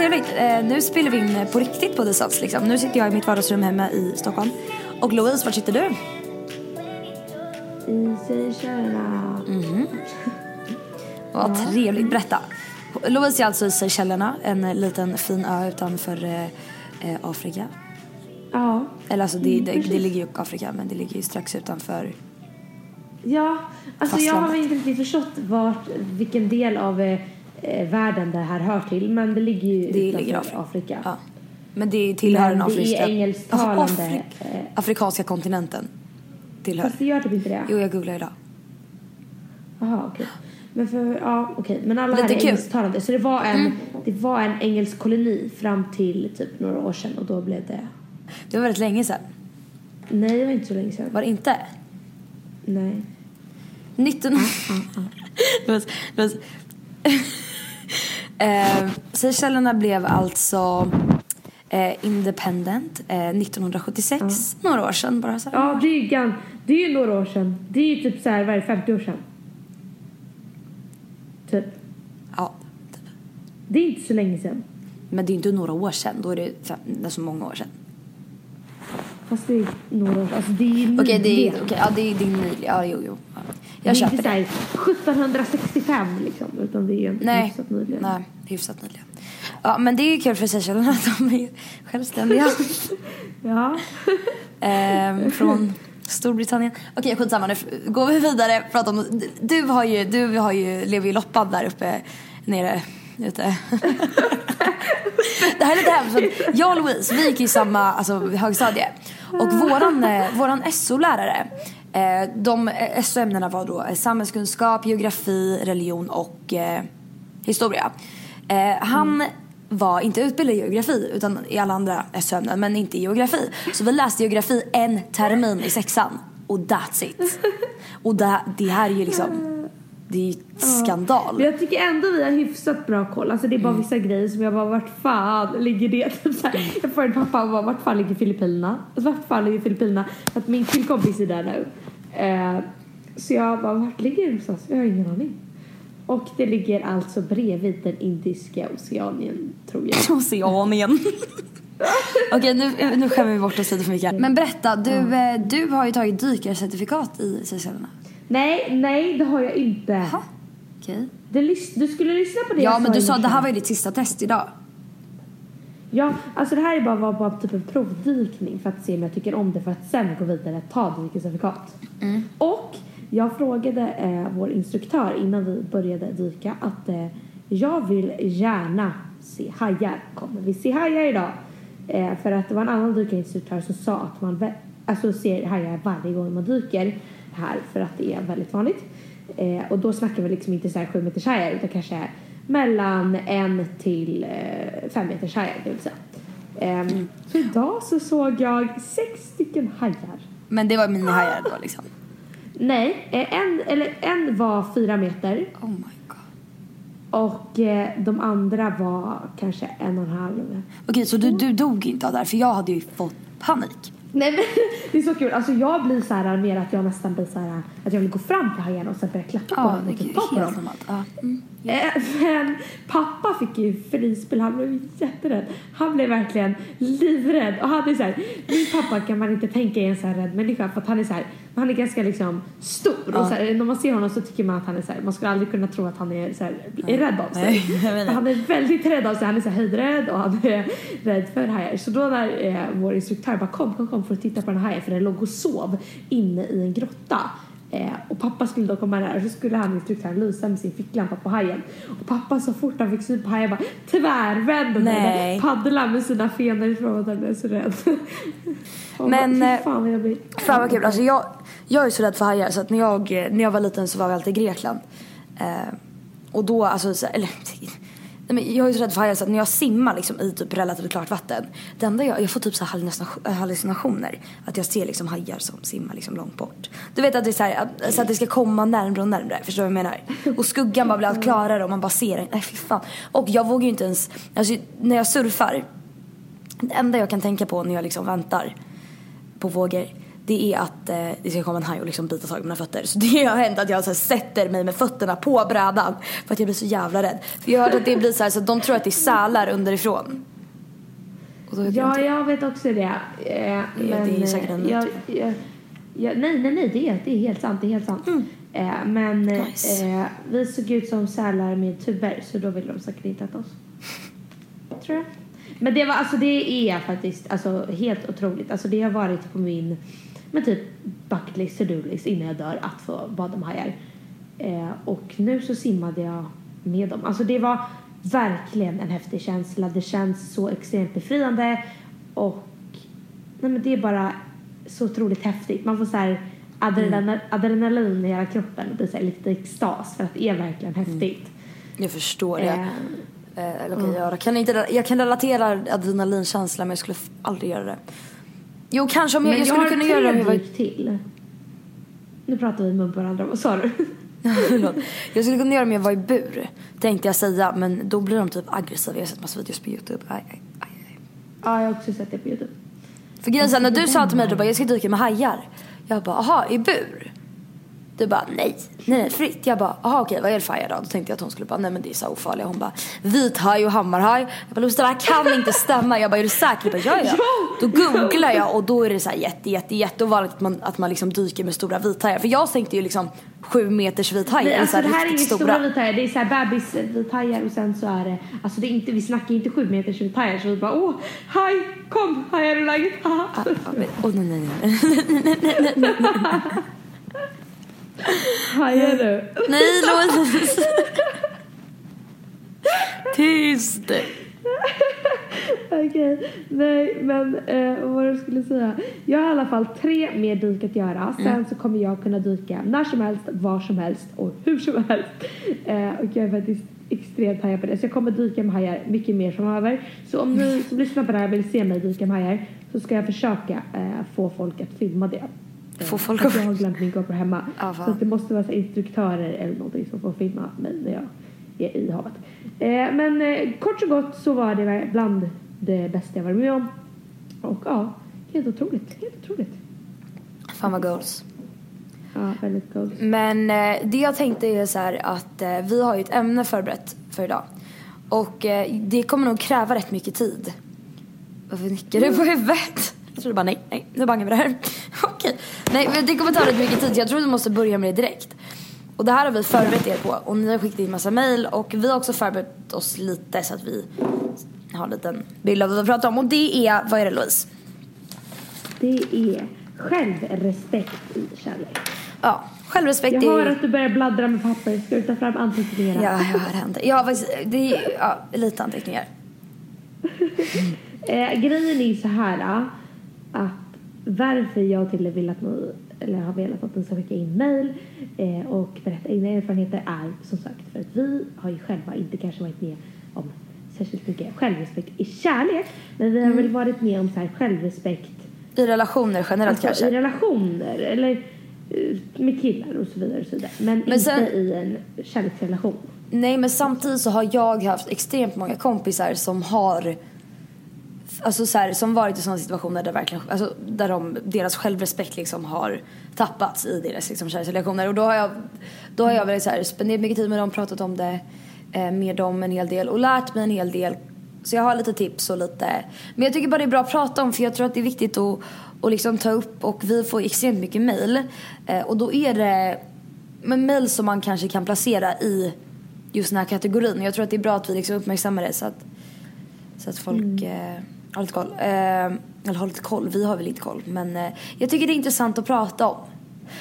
trevligt. Eh, nu spelar vi in på riktigt på Dissans liksom. Nu sitter jag i mitt vardagsrum hemma i Stockholm. Och Louise, var sitter du? I Seychellerna. Vad trevligt, berätta. Louise är alltså i Seychellerna, en liten fin ö utanför eh, eh, Afrika. Ja. Eller alltså det, Mm, det, det ligger ju i Afrika men det ligger ju strax utanför. Ja, alltså jag har Fastlandet. inte riktigt förstått vart, vilken del av eh, eh, världen det här hör till. Men det ligger ju Det utanför ligger Afrika. Afrika. Ja. Men det tillhör Men den det är afrikanska... engelsktalande, Alltså, Afri- eh, afrikanska kontinenten. Tillhör. Fast det gör typ inte det. Jo, jag googlar idag. Jaha, okej. Men för, ja, okej. Men alla Lite här är kul. Mm. engelsktalande. Så det var, en, det var en engelsk koloni fram till typ några år sedan och då blev det... Det var väldigt länge sedan. Nej, det var inte så länge sedan. Var det inte? Nej. 19... det var, det var... eh, Seychellerna blev alltså eh, independent eh, 1976. Några år sedan bara. Så här. Ja, det är ju, gan, det är ju några år sedan. Det är ju typ så här, vad är det, 50 år sedan? Typ. Ja. Det är inte så länge sedan. Men det är inte några år sedan. Då är det, fem, det är så många år sedan. Fast det är några år Alltså det är ju Okej, det är, okay, ja, det är, är nyligen. Ja, jo, jo. Ja. Det Jag är inte det. så här 1765 liksom. Utan det är Nej, hyfsat nyligen. nej, hyfsat nyligen. Ja, men det är ju kul för Seychellerna att de är självständiga. Ja. ehm, från Storbritannien. Okej, skitsamma nu går vi vidare. Prata om, du har ju, du har ju, lever ju loppad där uppe, nere, ute. det här är lite hemskt. Jag och Louise, vi gick i samma alltså, högstadie. Och våran, eh, våran SO-lärare, de eh, SO-ämnena var då eh, samhällskunskap, geografi, religion och eh, historia. Eh, han var inte utbildad i geografi utan i alla andra SO-ämnen men inte i geografi. Så vi läste geografi en termin i sexan och that's it. Och det, det här är ju liksom, det är ju skandal. Men jag tycker ändå vi har hyfsat bra koll. Alltså det är bara Mm. vissa grejer som jag bara, vart fan ligger det? Typ så här, jag frågade pappa, bara, vart fan ligger Filippinerna? Alltså, vart fan ligger Filippinerna? Att min killkompis är där nu. Eh, så jag bara, vart ligger det någonstans? Jag har ingen aning. Och det ligger alltså bredvid den indiska oceanien, tror jag. Oceanien. Okej, nu, nu skämmer vi bort oss lite för mycket. Men berätta, du, eh, du har ju tagit dykarcertifikat i Seychellerna. Nej, nej det har jag inte. Jaha, okej. Lys- du skulle lyssna på det Ja, jag men sa du sa morse. det här var ju ditt sista test idag. Ja, alltså det här är bara, bara typ en provdykning för att se om jag tycker om det för att sen gå vidare och ta dykarcertifikat. Och jag frågade eh, vår instruktör innan vi började dyka att eh, jag vill gärna se hajar. Kommer vi se hajar idag? Eh, för att det var en annan dykarinstruktör som sa att man alltså ser hajar varje gång man dyker här för att det är väldigt vanligt. Eh, och då snackar vi liksom inte så här sju meters hajar utan kanske mellan en till eh, fem meters hajar det vill säga. Ehm, Så idag så såg jag sex stycken hajar. Men det var minihajar då liksom. Nej, eh, en, eller en var fyra meter Oh my god. och eh, de andra var kanske en och en halv. Okej, så du, du dog inte av det här? För jag hade ju fått panik. Nej men det är så kul. Alltså jag blir så här mer att jag nästan blir så här att jag vill gå fram till hajarna och sen börja klappa på Ja, dem och typ ta på dem. Ja. Mm. Men pappa fick ju frispel, han blev jätterädd. Han blev verkligen livrädd. Och han är så här, min pappa kan man inte tänka är en så här rädd människa för att han är så här, han är ganska liksom stor. Och så här, när man ser honom så tycker man att han är så här, man skulle aldrig kunna tro att han är, så här, är rädd av sig. Nej, han är väldigt rädd av sig, han är så här höjdrädd och han är rädd för hajar. Så då när eh, vår instruktör bara kom, kom, kom för att titta på den här hajen för den låg och sov inne i en grotta. Eh, och pappa skulle då komma där och så skulle han instruktören lysa med sin ficklampa på hajen. Och pappa så fort han fick syn på hajen bara tvärvände Nej. paddla med sina fenor ifrån att han blev så rädd. Och Men, bara, eh, fan vad jag blir... Fan vad kul. Alltså jag, jag är så rädd för hajar så att när jag, när jag var liten så var vi alltid i Grekland. Eh, och då, alltså, så, eller, nej, men jag är så rädd för hajar så att när jag simmar liksom, i typ relativt klart vatten. Det enda jag, jag får typ så här eh, hallucinationer. Att jag ser liksom hajar som simmar liksom långt bort. Du vet att det är så, här, att, så att det ska komma närmre och närmre, Förstår du vad jag menar? Och skuggan bara blir allt klarare och man bara ser den. Nej fy fan. Och jag vågar ju inte ens, alltså när jag surfar. Det enda jag kan tänka på när jag liksom väntar på vågor det är att eh, det ska komma en haj och liksom bita tag i mina fötter. Så det har hänt att jag så här, sätter mig med fötterna på brädan för att jag blir så jävla rädd. För jag har hört att det blir så här, så de tror att det är sälar underifrån. Jag Ja, inte. jag vet också det. Eh, men, det är säkert en eh, jag, myt. jag, jag, Nej, nej, nej, det är, det är helt sant. Det är helt sant. Eh, men eh, Mm. Nice. eh, vi såg ut som sälar med tuber så då ville de säkert inte äta oss. Tror jag. Men det var alltså det är faktiskt alltså, helt otroligt. Alltså det har varit på min men typ bucket list, to-do list innan jag dör att få bada med hajar. Eh, och nu så simmade jag med dem. Alltså det var verkligen en häftig känsla. Det känns så extremt befriande och nej men det är bara så otroligt häftigt. Man får så här adrenalin, adrenalin i hela kroppen och blir så lite extas för att det är verkligen häftigt. Jag förstår det. Eh, Eh, eller okej, jag, kan inte, jag kan relatera adrenalinkänslan men jag skulle aldrig göra det. Jo, kanske om jag, men jag skulle har kunna göra det om jag var dyk till. Nu pratar vi på varandra. Vad sa du? Jag skulle kunna göra det om jag var i bur, tänkte jag säga. Men då blir de typ aggressiva. Jag har sett massa videos på YouTube. Aj, aj, aj. Ja, jag har också sett det på Youtube. För grejen när du sa till mig du bara, jag ska dyka med hajar. Jag bara, aha, i bur? Du bara, nej, nej, fritt. Jag bara, aha okej, vad är det för då? Då tänkte jag att hon skulle bara, nej men det är så ofarliga. Hon bara, vithaj och hammarhaj. Jag bara, det här kan inte stämma. Jag bara, är du säker? Jag bara, ja ja. Då googlar jag och då är det så här jätte, jätte, jätteovanligt att man, att man liksom dyker med stora vithajar. För jag tänkte ju liksom sju meters vithajar. Nej, alltså så det här är inga stora vithajar. Det är såhär bebisvithajar och sen så är det, alltså det är inte, vi snackar inte sju meters vithajar så vi bara åh, haj, kom, hajar du läget? Ah, ah, Åh nej, nej, nej. Hajar du? Nej, Louise. Tyst. Okej, nej men eh, vad jag skulle säga. Jag har i alla fall tre mer dyk att göra. Sen så kommer jag kunna dyka när som helst, var som helst och hur som helst. Eh, och jag är faktiskt extremt taggad på det. Så jag kommer dyka med hajar mycket mer framöver. Så om ni som lyssnar på det här vill se mig dyka med hajar så ska jag försöka eh, få folk att filma det. Få folk för att- Jag har glömt min GoPro hemma. Fan. så det måste vara så instruktörer eller någonting som får filma mig när jag är i havet. Eh, men eh, kort och gott så var det bland det bästa jag varit med om. Och ja, helt otroligt. Helt otroligt. Fan vad goals. Ja, väldigt goals. Men eh, det jag tänkte är så här att eh, vi har ju ett ämne förberett för idag. Och eh, det kommer nog kräva rätt mycket tid. Varför nickar du på huvudet? Jag trodde bara nej, nej, nu bangar vi det här. Okej. Nej, men det kommer ta rätt mycket tid så jag tror vi måste börja med det direkt. Och det här har vi förberett er på och ni har skickat in massa mail och vi har också förberett oss lite så att vi har en liten bild av vad vi pratar om. Och det är, vad är det Louise? Det är självrespekt i kärlek. Ja, självrespekt Jag är hör att du börjar bladdra med papper. Ska du ta fram anteckningarna? Ja, jag. Jag har faktiskt, det är ja, lite anteckningar. Eh, grejen är så här att varför jag och Tilde vill att ni, eller har velat att ni ska skicka in mail eh, och berätta egna erfarenheter är som sagt för att vi har ju själva inte kanske varit med om särskilt mycket självrespekt i kärlek men vi har väl varit med om så här självrespekt I relationer generellt alltså, kanske. i relationer eller eh, med killar och så vidare och så vidare men, Men inte sen- i en kärleksrelation. Nej men samtidigt så har jag haft extremt många kompisar som har Alltså så här, som varit i sådana situationer där verkligen, alltså där de, deras självrespekt liksom har tappats i deras liksom kärleksrelationer och då har jag, då har jag väl så här spenderat mycket tid med dem, pratat om det eh, med dem en hel del och lärt mig en hel del. Så jag har lite tips och lite, men jag tycker bara det är bra att prata om för jag tror att det är viktigt att, att liksom ta upp och vi får extremt mycket mail eh, och då är det men mail som man kanske kan placera i just den här kategorin. Jag tror att det är bra att vi liksom uppmärksammar det så att, så att folk eh, har lite koll. Eh, eller har lite koll, vi har väl inte koll. Men eh, jag tycker det är intressant att prata om.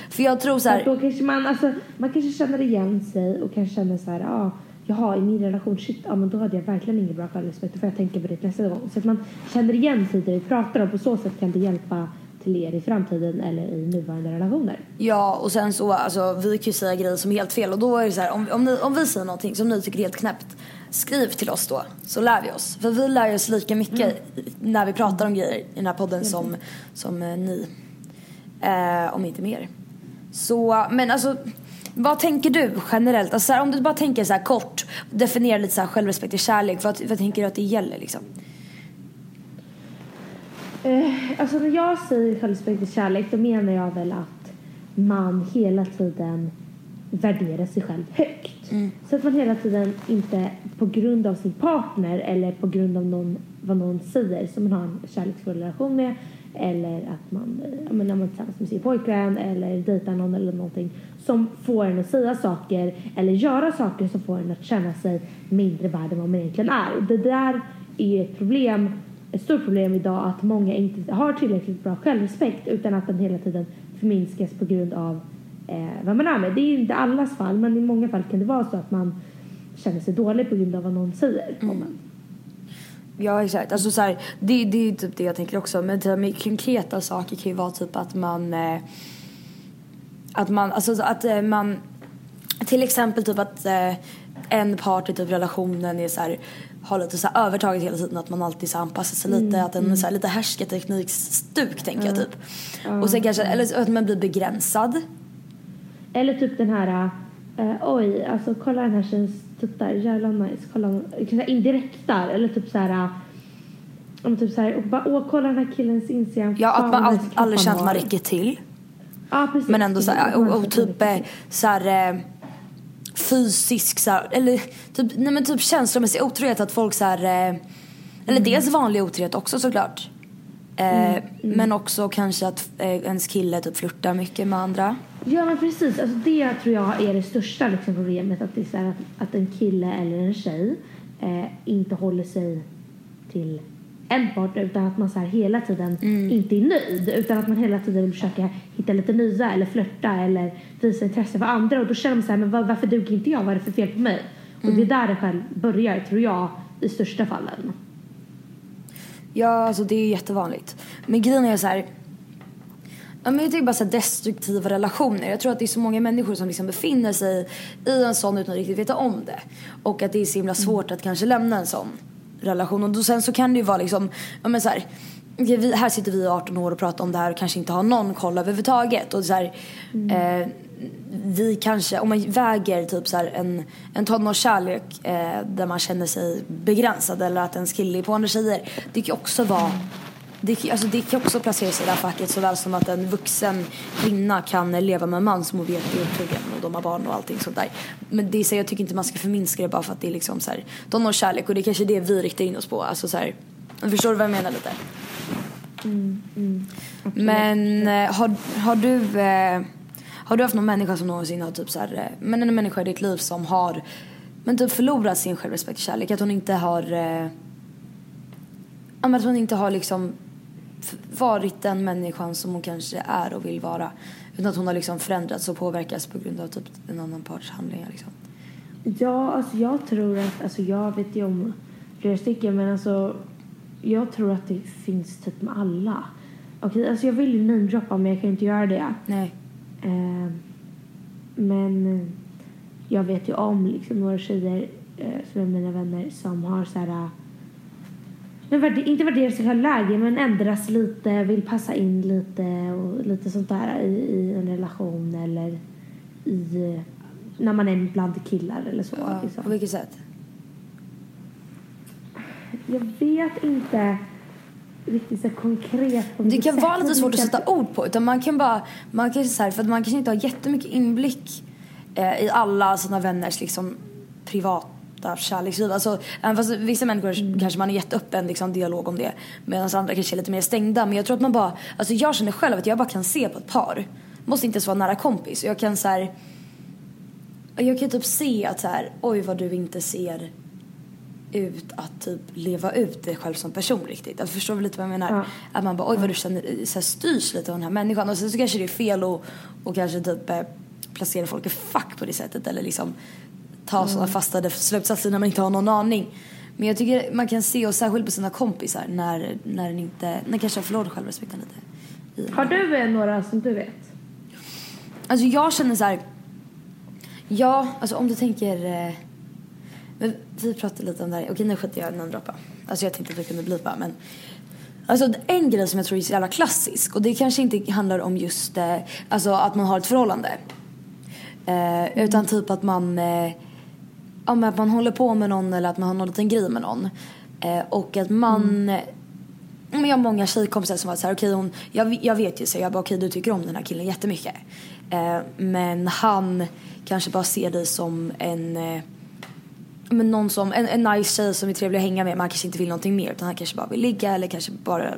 För jag tror så här, då kanske man, alltså, man kanske känner igen sig och kanske känner så här, ah, jaha i min relation, shit, ja men då hade jag verkligen ingen bra självrespekt, då får jag tänka på det nästa gång. Så att man känner igen sig det vi pratar om, på så sätt kan det hjälpa till er i framtiden eller i nuvarande relationer. Ja och sen så, alltså vi kan ju säga grejer som är helt fel och då är det så här, om, om, ni, om vi säger någonting som ni tycker är helt knäppt Skriv till oss då, så lär vi oss. För vi lär oss lika mycket när vi pratar om grejer i den här podden som, som eh, ni. Eh, om inte mer. Så, men alltså vad tänker du generellt? Alltså, här, om du bara tänker så här kort, definiera lite så här självrespekt och kärlek. Vad, vad tänker du att det gäller liksom? Eh, alltså när jag säger självrespekt och kärlek då menar jag väl att man hela tiden värderar sig själv högt. Mm. Så att man hela tiden inte på grund av sin partner eller på grund av någon, vad någon säger som man har en kärleksfull relation med eller att man, men när man är tillsammans med sin pojkvän eller dejtar någon eller någonting som får en att säga saker eller göra saker som får en att känna sig mindre värd än vad man egentligen är. Och det där är ett problem, ett stort problem idag att många inte har tillräckligt bra självrespekt utan att den hela tiden förminskas på grund av eh, vad man är med. Det är inte allas fall men i många fall kan det vara så att man känner sig dålig på grund av vad någon säger om en. Ja exakt, alltså så här, det, det är typ det jag tänker också. Men typ, med konkreta saker kan ju vara typ att man eh, Att man, alltså att eh, man Till exempel typ att eh, en part i typ relationen är så här, har lite så här övertaget hela tiden att man alltid så anpassar sig lite. Att en så här, lite härskarteknikstuk tänker jag typ. Och sen kanske, eller att man blir begränsad. Eller typ den här, eh, oj, alltså kolla den här tjejens tuttar, jävla nice. Kolla, så här indirekt där. Eller typ så här, om typ så här, och bara, åh kolla den här killens Instagram. Ja att man all, aldrig känner att man räcker till. Ja, precis. Men ändå så här, och, och typ eh, så här, eh, fysisk så här, eller typ, nej men typ känslomässig otrohet att folk så här, eh, eller dels vanlig otrohet också såklart. Eh, Men också kanske att eh, ens kille typ flörtar mycket med andra. Ja men precis, alltså det tror jag är det största liksom, problemet. Att, det är så här, att, att en kille eller en tjej eh, inte håller sig till en partner utan att man så här hela tiden inte är nöjd. Utan att man hela tiden vill försöka hitta lite nya eller flörta eller visa intresse för andra. Och då känner man så här, men var, varför duger inte jag? Vad är det för fel på mig? Och det är där det själv börjar tror jag i största fallen. Ja, alltså det är jättevanligt. Men grejen är så här. Ja, men jag tycker bara så destruktiva relationer. Jag tror att det är så många människor som liksom befinner sig i en sån utan att riktigt veta om det. Och att det är så himla svårt att kanske lämna en sån relation. Och då, sen så kan det ju vara liksom, ja men så här, vi, här sitter vi i 18 år och pratar om det här och kanske inte har någon koll överhuvudtaget. Och så här, eh, vi kanske, om man väger typ så en, en tonårskärlek eh, där man känner sig begränsad eller att ens kille är på andra tjejer. Det kan ju också vara det, alltså det kan också placera sig i det här facket såväl som att en vuxen kvinna kan leva med en man som hon vet är otrogen och de har barn och allting sånt där. Men det är så, jag tycker inte man ska förminska det bara för att det är liksom så här tonårskärlek och det är kanske det vi riktar in oss på. Alltså så här, förstår du vad jag menar lite? Men eh, har, har du eh, har du haft någon människa som någonsin har typ så här, eh, men en människa i ditt liv som har men typ förlorat sin självrespekt och kärlek? Att hon inte har eh, att hon inte har liksom varit den människan som hon kanske är och vill vara. Utan att hon har liksom förändrats och påverkats på grund av typ en annan parts handlingar liksom. Ja, alltså jag tror att, alltså jag vet ju om flera stycken men alltså jag tror att det finns typ med alla. Okej, alltså jag vill ju namedroppa men jag kan inte göra det. Nej. Eh, men jag vet ju om liksom några tjejer eh, som är mina vänner som har så här men inte värderar sig själv lägre men ändras lite, vill passa in lite och lite sånt där i, i en relation eller i när man är bland killar eller så. Ja, liksom. på vilket sätt? Jag vet inte riktigt så konkret på Det kan sätt, vara lite svårt att sätta ord på. Utan man kan bara, man kan så här, för att man kanske inte har jättemycket inblick eh, i alla sina vänners liksom privata kärleksliv. Alltså, även fast vissa människor kanske man är jätteöppen liksom, dialog om det. Medan andra kanske är lite mer stängda. Men jag tror att man bara, alltså jag känner själv att jag bara kan se på ett par. Måste inte ens vara nära kompis. Jag kan så här, jag kan typ se att så här, oj vad du inte ser ut att typ leva ut dig själv som person riktigt. Alltså, förstår du lite vad jag menar? Ja. Att man bara oj vad du känner, så här, styrs lite av den här människan. Och sen så kanske det är fel att och kanske typ eh, placera folk i fack på det sättet. Eller liksom ta sådana fastade slutsatser när man inte har någon aning. Men jag tycker man kan se, och särskilt på sina kompisar, när, när den inte, när kanske har förlorat självrespekten lite. Har du eh, några som du vet? Alltså jag känner så här. Ja, alltså om du tänker. Eh, vi pratade lite om det här. Okej nu skiter jag i namedroppa. Alltså jag tänkte att vi kunde blipa men. Alltså en grej som jag tror är så jävla klassisk och det kanske inte handlar om just eh, alltså att man har ett förhållande. Eh, utan typ att man ja, men att man håller på med någon eller att man har någon liten grej med någon. Eh, och att man men jag har många tjejkompisar som var så här, okej hon, jag, jag vet ju så jag bara okej du tycker om den här killen jättemycket. Eh, men han kanske bara ser dig som en eh, men någon som, en, en nice tjej som är trevlig att hänga med men han kanske inte vill någonting mer utan han kanske bara vill ligga eller kanske bara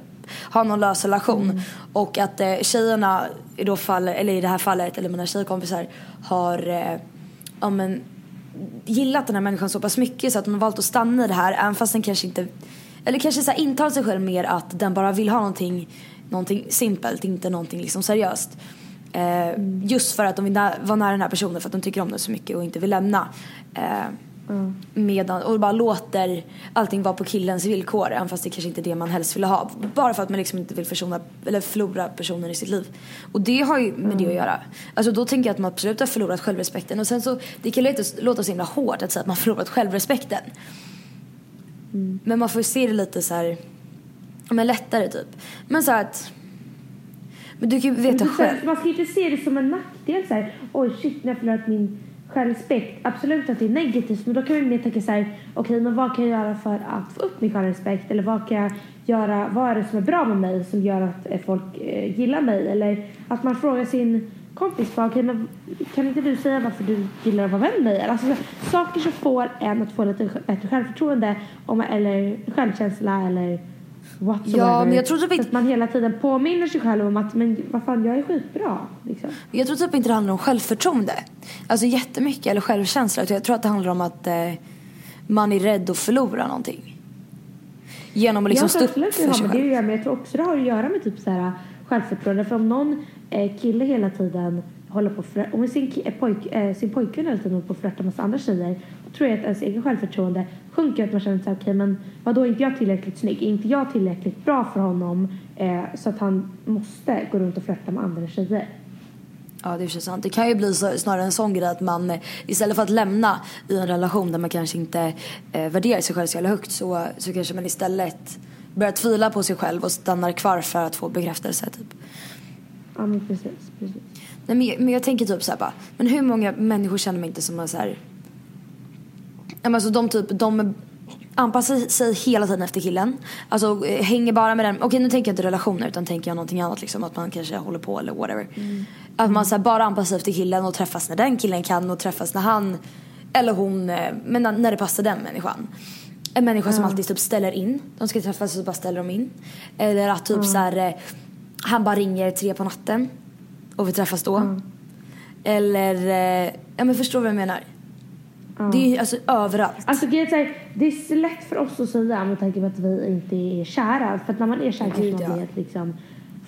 ha någon lös relation. Mm. Och att eh, tjejerna i, då fall, eller i det här fallet, eller mina tjejkompisar har eh, ja, men, gillat den här människan så pass mycket så att hon har valt att stanna i det här även fast den kanske inte eller kanske så här intalar sig själv mer att den bara vill ha någonting, någonting simpelt, inte någonting liksom seriöst. Eh. Just för att de vill vara nära den här personen för att de tycker om den så mycket och inte vill lämna. Eh, mm. medan, och bara låter allting vara på killens villkor även fast det kanske inte är det man helst vill ha. Bara för att man liksom inte vill försona, eller förlora personen i sitt liv. Och det har ju med mm. det att göra. Alltså då tänker jag att man absolut har förlorat självrespekten. Och sen så, det kan låta, låta så himla hårt att säga att man förlorat självrespekten. Mm. Men man får se det lite så här, men lättare typ. Men så att, men du kan ju veta själv. Man ska ju inte se det som en nackdel så här, oj shit, har jag förlorat min självrespekt. Absolut att det är negativt, men då kan man mer tänka så här, okej, okay, men vad kan jag göra för att få upp min självrespekt? Eller vad kan jag göra, vad är det som är bra med mig som gör att eh, folk eh, gillar mig? Eller att man frågar sin kompis bara, okay, men kan inte du säga varför du gillar att vara vän med mig? Alltså, saker som får en att få lite bättre självförtroende om, eller självkänsla eller whatsoever. Ja, men jag tror typ inte... att man hela tiden påminner sig själv om att men vad fan, jag är skitbra. Liksom. Jag tror typ inte det handlar om självförtroende. Alltså jättemycket, eller självkänsla. Jag tror att det handlar om att eh, man är rädd att förlora någonting. Genom att liksom stå upp för sig själv. Det, men jag tror också det har att göra med typ så här självförtroende. För om någon eh, kille hela tiden håller på att om sin, eh, pojk, eh, sin pojkvän hela tiden håller på att flörta med andra tjejer tror jag att ens egen självförtroende sjunker. Att man känner såhär, okej okay, men vadå är inte jag tillräckligt snygg? Är inte jag tillräckligt bra för honom eh, så att han måste gå runt och flörta med andra tjejer? Ja det är sant. Det kan ju bli så, snarare en sån grej att man eh, istället för att lämna i en relation där man kanske inte eh, värderar sig själv så jävla högt så, så kanske man istället börjar tvivla på sig själv och stannar kvar för att få bekräftelse typ. Ja men precis, precis. Nej, men, jag, men jag tänker typ såhär bara, men hur många människor känner man inte som är såhär Alltså de typ, de anpassar sig hela tiden efter killen. Alltså eh, hänger bara med den. Okej nu tänker jag inte relationer utan tänker jag någonting annat liksom. Att man kanske håller på eller whatever. Mm. Att man så bara anpassar sig efter killen och träffas när den killen kan och träffas när han eller hon, eh, men när det passar den människan. En människa mm. som alltid typ ställer in. De ska träffas och så bara ställer de in. Eller att typ mm. så här, eh, han bara ringer tre på natten och vi träffas då. Mm. Eller, ja men förstår du vad jag menar? Mm. Det är alltså överallt. Alltså, det, är så här, det är så lätt för oss att säga med tanke på att vi inte är kära. För att när man är kär kanske man blir helt liksom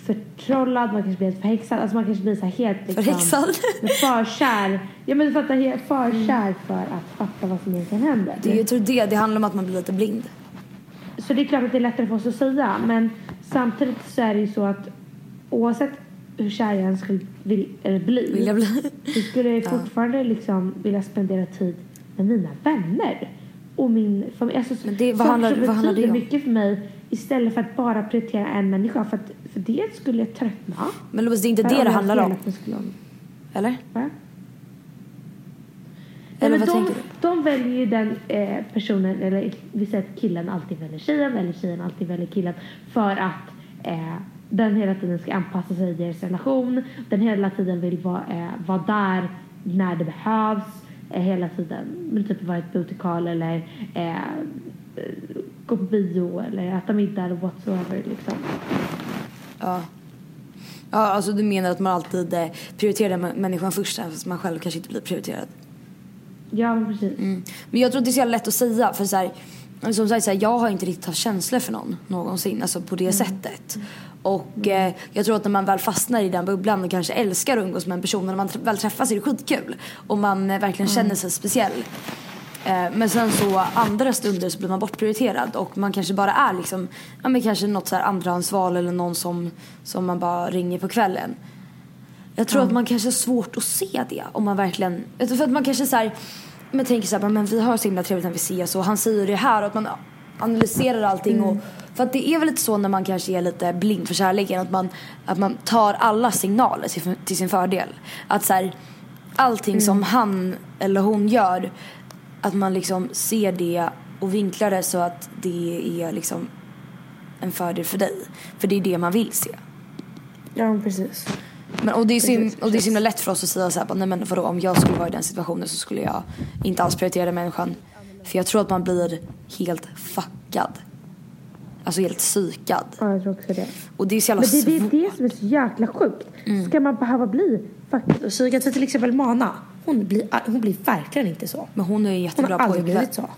förtrollad, man kanske blir helt förhäxad. Alltså man kanske blir så här helt liksom, Förhäxad? för kär. Ja men du fattar, helt för mm. för att fatta vad som egentligen händer. Det, jag tror det, det handlar om att man blir lite blind. Så det är klart att det är lättare för oss att säga. Men samtidigt så är det ju så att oavsett hur kär jag än skulle eller bli. Vill jag bli? Så skulle jag fortfarande liksom vilja spendera tid med mina vänner och min familj. Alltså, Men det, vad handlar, vad handlar det om? mycket för mig istället för att bara prioritera en människa. För, att, för det skulle jag tröttna. Men Louise, det är inte det det handlar om. Eller? Va? Eller vad de, tänker du? De väljer ju den eh, personen, eller vi säger att killen alltid väljer tjejen eller tjejen alltid väljer killen för att eh, den hela tiden ska anpassa sig i deras relation. Den hela tiden vill vara, eh, vara där när det behövs eh, hela tiden. Men typ vara ett booty call eller eh, gå på bio eller äta middag eller whatsoever liksom. Ja. Ja, alltså du menar att man alltid eh, prioriterar människan först fast man själv kanske inte blir prioriterad? Ja, precis. Mm. Men jag tror att det är så lätt att säga för så här, som sagt, så här, jag har inte riktigt haft känslor för någon någonsin, alltså på det mm. sättet. Och mm. eh, jag tror att när man väl fastnar i den bubblan och kanske älskar att umgås med en person, när man väl träffas är det skitkul. Och man eh, verkligen mm. känner sig speciell. Eh, men sen så andra stunder så blir man bortprioriterad och man kanske bara är liksom, ja men kanske något så här andrahandsval eller någon som, som man bara ringer på kvällen. Jag tror mm. att man kanske har svårt att se det om man verkligen, för att man kanske så här, men tänker så här, men vi har så himla trevligt när vi ses och han säger det här och att man analyserar allting mm. och för att det är väl lite så när man kanske är lite blind för kärleken att man, att man tar alla signaler till, till sin fördel. Att så här, allting mm. som han eller hon gör att man liksom ser det och vinklar det så att det är liksom en fördel för dig. För det är det man vill se. Ja, precis. Men, och, det är så, Precis, och det är så himla lätt för oss att säga så här, nej men vadå, om jag skulle vara i den situationen så skulle jag inte alls prioritera den människan. För jag tror att man blir helt fuckad. Alltså helt psykad. Ja, jag tror också det. Och det är så jävla Men det, det är det som är så jäkla sjukt. Mm. Ska man behöva bli och psykad? För till exempel Mana, hon blir, hon blir verkligen inte så. Men hon är en Hon jättebra har aldrig pojkvän. blivit så.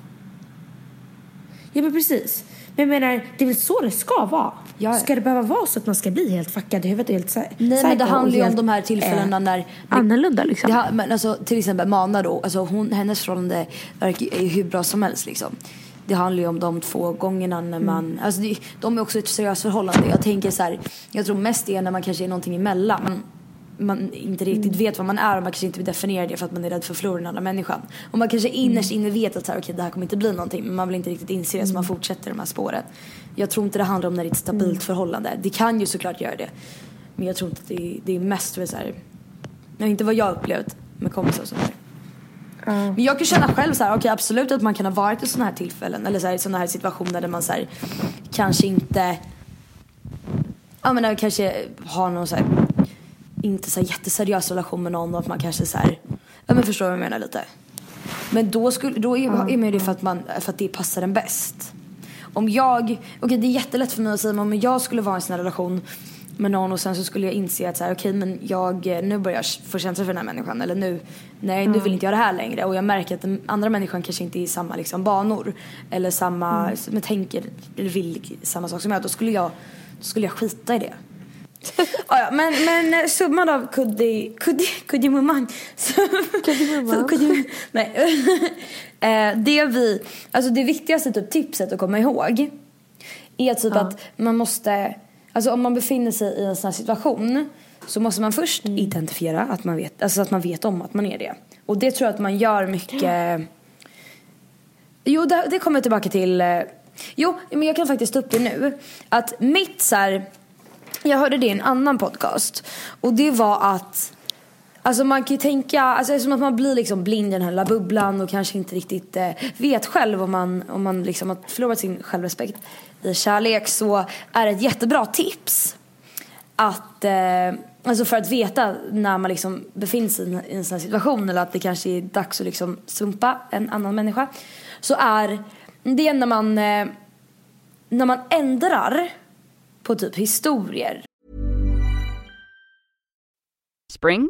Ja men precis. Men jag menar, det är väl så det ska vara? Ja. Ska det behöva vara så att man ska bli helt fuckad i huvudet och helt så- Nej men det handlar ju om de här tillfällena eh, när Annorlunda liksom. Det men alltså, till exempel Mana då, alltså hon, hennes förhållande är ju hur bra som helst liksom. Det handlar ju om de två gångerna när Mm. man, alltså det, de är också ett seriöst förhållande. Jag tänker så här, jag tror mest det är när man kanske är någonting emellan. Man, man inte riktigt Mm. vet vad man är och man kanske inte vill definiera det för att man är rädd för att förlora den andra människan. Och man kanske innerst Mm. inne vet att så här, okej, det här kommer inte bli någonting men man vill inte riktigt inse det så man fortsätter de här spåren. Jag tror inte det handlar om när det är ett stabilt Mm. förhållande. Det kan ju såklart göra det. Men jag tror inte att det är, det är mest för så här, inte vad jag upplevt med kompisar och sådär. Men jag kan känna själv så här, okej absolut att man kan ha varit i sådana här tillfällen eller så här, sådana här situationer där man så här, kanske inte, ja men där kanske har någon så här, inte så här jätteseriös relation med någon och att man kanske så här, ja men förstår vad jag menar lite. Men då, skulle, då är, är man ju det för att, man, för att det passar en bäst. Om jag, okej det är jättelätt för mig att säga men om jag skulle vara i en sån här relation med någon och sen så skulle jag inse att så här, okej men jag, nu börjar jag få känsla för den här människan eller nu, nej nu vill inte jag det här längre och jag märker att den andra människan kanske inte är i samma liksom banor eller samma, men tänker eller vill samma sak som jag, då skulle jag, då skulle jag skita i det. Ah, ja, men, men eh, summan av kuddi, kuddi, kuddimumman. Kuddimumman. Kuddi- Nej. Eh, det vi, alltså det viktigaste typ tipset att komma ihåg är typ att man måste, alltså om man befinner sig i en sån här situation så måste man först identifiera att man vet, alltså att man vet om att man är det. Och det tror jag att man gör mycket Jo, det, det kommer jag tillbaka till. Jo, men jag kan faktiskt ta upp det nu. Att mitt så här, jag hörde det i en annan podcast. Och det var att, alltså man kan ju tänka, alltså det är som att man blir liksom blind i den här lilla bubblan och kanske inte riktigt eh, vet själv om man, om man liksom har förlorat sin självrespekt i kärlek så är det ett jättebra tips att, eh, alltså för att veta när man liksom befinner sig i en- en sån här situation eller att det kanske är dags att liksom sumpa en annan människa. Så är det när man, eh, när man ändrar på typ historier. Spring?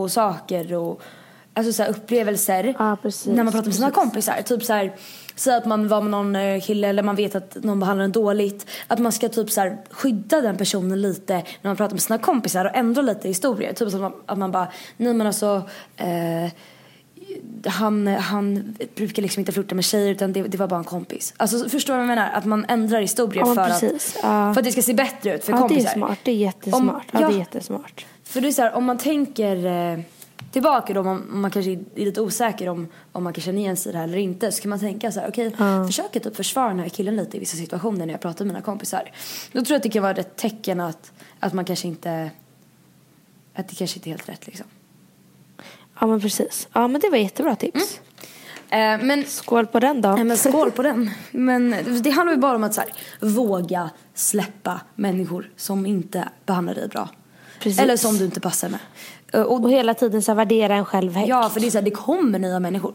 Och saker och alltså så här upplevelser Ja, precis, när man pratar med sina precis. kompisar. Typ så här, säg att man var med någon eh, kille eller man vet att någon behandlar en dåligt. Att man ska typ så här skydda den personen lite när man pratar med sina kompisar och ändra lite historier. Typ så att man, att man bara, nej men alltså eh, han, han brukar liksom inte flirta med tjejer utan det, det var bara en kompis. Alltså förstår du vad jag menar? Att man ändrar historier Ja, för, precis. att, Ja. för att det ska se bättre ut för Ja, det kompisar. är smart. Det är jättesmart. Om- ja, det ja. är jättesmart. För det är så här, om man tänker eh, tillbaka då, om man, man kanske är lite osäker om, om man kan känna igen sig i det här eller inte. Så kan man tänka så här, okej, försök att typ försvara den här killen lite i vissa situationer när jag pratar med mina kompisar. Då tror jag att det kan vara ett tecken att, att man kanske inte, att det kanske inte är helt rätt liksom. Ja, men precis. Ja, men det var jättebra tips. Eh, men Skål på den då. Nej men skål på den. Men det handlar ju bara om att så här, våga släppa människor som inte behandlar dig bra. Precis. Eller som du inte passar med. Eh, Och, Och hela tiden så värdera en själv högt. ja, för det är så här, det kommer nya människor.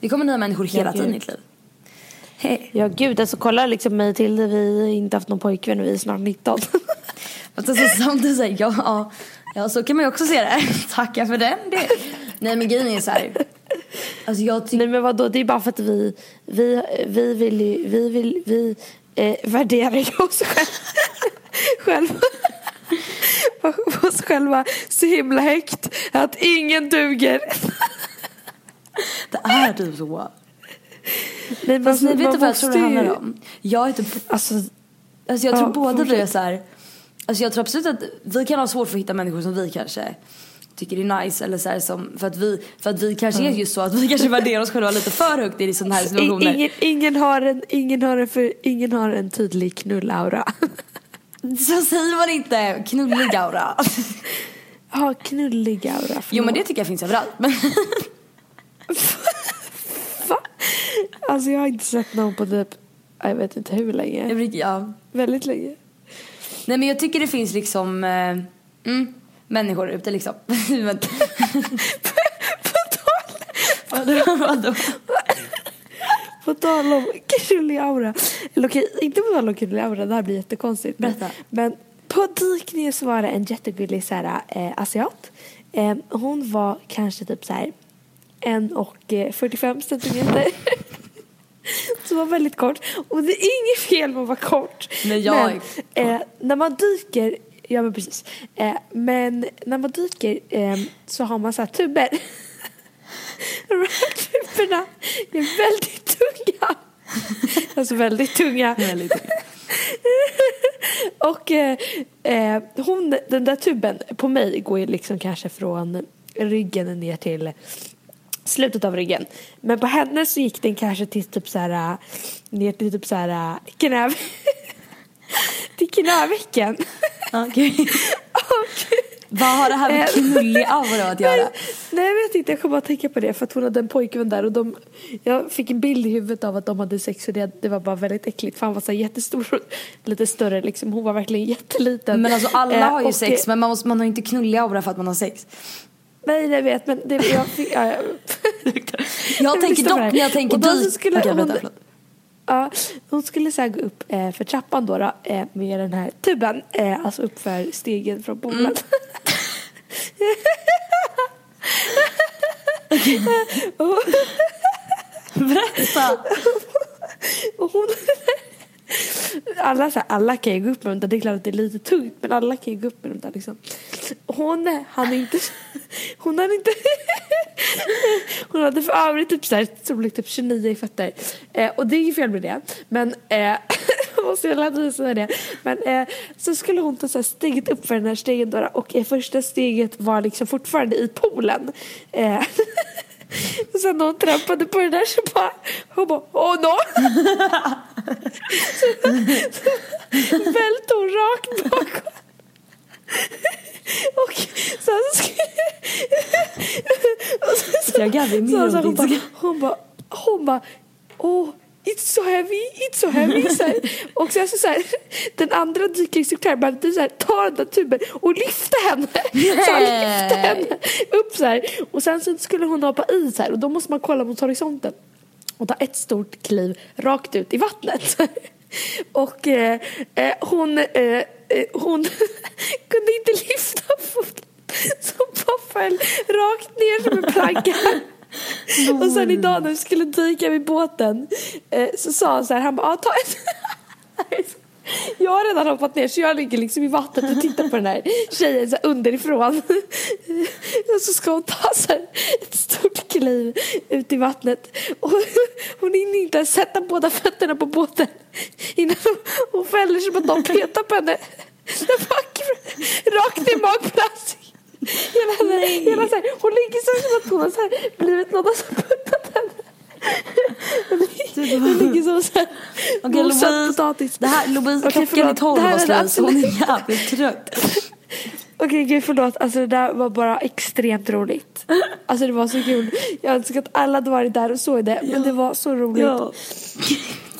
Det kommer nya människor hela gud. tiden i ditt liv. Hej. Ja gud, alltså kolla liksom mig till det. Vi har inte haft någon pojkvän och vi är snart 19. Fast alltså, samtidigt säger ja, ja, ja, så kan man ju också se det. Tacka för den. Det. Nej men grejen är så här. Alltså jag Nej men vadå, det är bara för att vi, vi, vi vill ju, vi vill, vi eh, värderar ju oss själva, själva, oss själva så himla högt att ingen duger. det är typ så. Nej, Fast ni man vet du vad jag tror det handlar om? Jag är typ Alltså, Alltså jag tror Ja, båda vi är fortsätt. så här. Alltså jag tror absolut att vi kan ha svårt för att hitta människor som vi kanske tycker är nice eller så här som, för att vi, för att vi kanske är just så att vi kanske värderar oss själva lite för högt i sådana här situationer. ingen, ingen, har en, ingen, har en för, ingen har en tydlig knullaura. Så säger man inte knullig aura. Ja, knullig aura. Jo men förlåt. det tycker jag finns överallt. Va? Alltså jag har inte sett någon på typ, jag vet inte hur länge. jag brukar, ja. Väldigt länge. Nej men jag tycker det finns liksom, eh, mm, människor ute liksom. Men- På tal, Vadå, vadå? På tal om knullig aura. Eller okej, inte på tal om knullig aura, det här blir jättekonstigt. Men, Berätta. men på dykningen så var det en jättegullig så här, eh, asiat. Eh, hon var kanske typ så här en och eh, 45 centimeter. Så var väldigt kort. Och det är inget fel med att vara kort. Men jag är eh, när man dyker, ja men precis. Eh, men när man dyker eh, så har man så här tuber. Tuberna är väldigt tunga. Alltså väldigt tunga. Väldigt. Och eh, eh, hon, den där tuben på mig går ju liksom kanske från ryggen ner till slutet av ryggen. Men på henne så gick den kanske till typ så här ner till typ så här knä till knävecken. Okej. Vad har det här med Eh, knullig aura att göra? Nej, jag vet inte, jag kommer bara tänka på det för att hon hade en pojkvän där och de, jag fick en bild i huvudet av att de hade sex och det, det var bara väldigt äckligt för han var så jättestor och lite större liksom, hon var verkligen jätteliten. Men alltså alla Eh, har ju och sex men man, måste, man har inte knullig aura för att man har sex. Nej jag vet men det, jag fick, ja, jag, Jag tänker dock när jag tänker dyk. skulle Okej, hon- vänta. Ja, hon skulle så gå upp eh, för trappan då, då eh, med den här tuben, eh, alltså upp för stegen från poolen. Mm. Berätta! och hon, alla, så här, alla kan ju gå upp med dem där, det är klart att det är lite tungt men alla kan ju gå upp med dem där liksom. Hon hann inte, hon hade inte, hon hade för övrigt typ så här typ 29 i fötter. Eh, och det är ju fel med det. Men, eh, så jag hela tiden säga det. Men eh, så skulle hon ta så här steget upp för den här stegen då, och eh, första steget var liksom fortfarande i poolen. Eh, och sen när hon trampade på det där så bara, hon bara, åh no! välte hon rakt bakåt. Och sen så och sen så, mer så, så åt hon, bara, hon bara, hon bara, åh, it's so heavy, it's so heavy. Så här. Och sen så, så här, den andra dykarinstruktören behövde så här, ta den där tuben och lyfta henne. Så han lyfte henne upp så här. Och sen så skulle hon hoppa i så här och då måste man kolla mot horisonten och ta ett stort kliv rakt ut i vattnet. Och eh, eh, hon, eh, eh, hon kunde inte lyfta foten så bara föll rakt ner som en planka. Och sen idag när vi skulle dyka vid båten eh, så sa han så här, han bara, ah, ta en Jag har redan hoppat ner så jag ligger liksom i vattnet och tittar på den här tjejen så här underifrån. Och så ska hon ta så här ett stort kliv ut i vattnet. Och hon hinner inte ens sätta båda fötterna på båten innan hon, hon fäller som att de petar på henne. Rakt i magplastik. Hela, hela så här, hon ligger så som att hon har så här blivit någon som puttat henne. Hon ligger- Hon som så här Okej mosad Louise, potatis. det här, Louise Okej, klockan är tolv och är slut så hon är jävligt trött. Okej, Okej gud förlåt, alltså det där var bara extremt roligt. Alltså det var så kul. Jag önskar att alla hade varit där och såg det, men det var så roligt. Ja.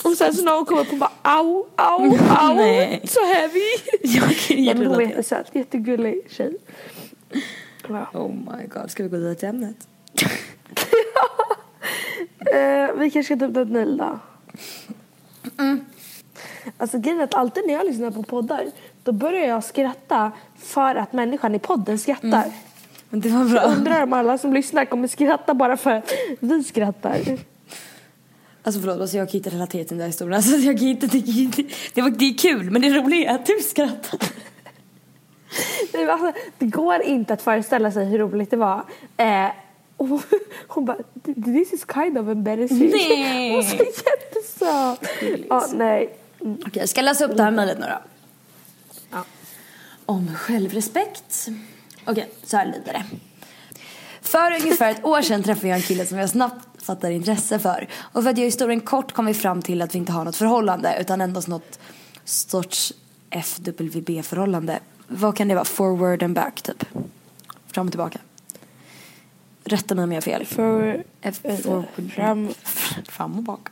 Och sen så någon kom upp och bara au, au, au, Nej. så heavy. Jag kan Ja, men hon jätterelatera. jättesöt, jättegullig tjej. Ja. Oh my god, ska vi gå vidare till ämnet? Eh, vi kanske ska ta upp något nu då. Alltså grejen är att alltid när jag lyssnar på poddar då börjar jag skratta för att människan i podden skrattar. Men det var bra. Jag undrar om alla som lyssnar kommer skratta bara för att vi skrattar. Alltså förlåt, alltså jag kan inte relatera till den där historien. Alltså jag kan inte, det, det, det, det är kul men det roliga är att du skrattar. Alltså, det går inte att föreställa sig hur roligt det var. Eh, och hon bara, this is kind of embarrassing. Nej. Hon var jättesöt. Ja, nej. Mm. Okej, jag ska läsa upp det här mejlet nu då. Ja. Om självrespekt. Okej, så här lyder det. För ungefär ett år sedan träffade jag en kille som jag snabbt fattar intresse för. Och för att göra historien kort kom vi fram till att vi inte har något förhållande utan endast något sorts FWB-förhållande. Vad kan det vara? Forward and back typ. Fram och tillbaka. Rätta mig om jag har fel. För, F- eh, forward- fram. Fram och bak.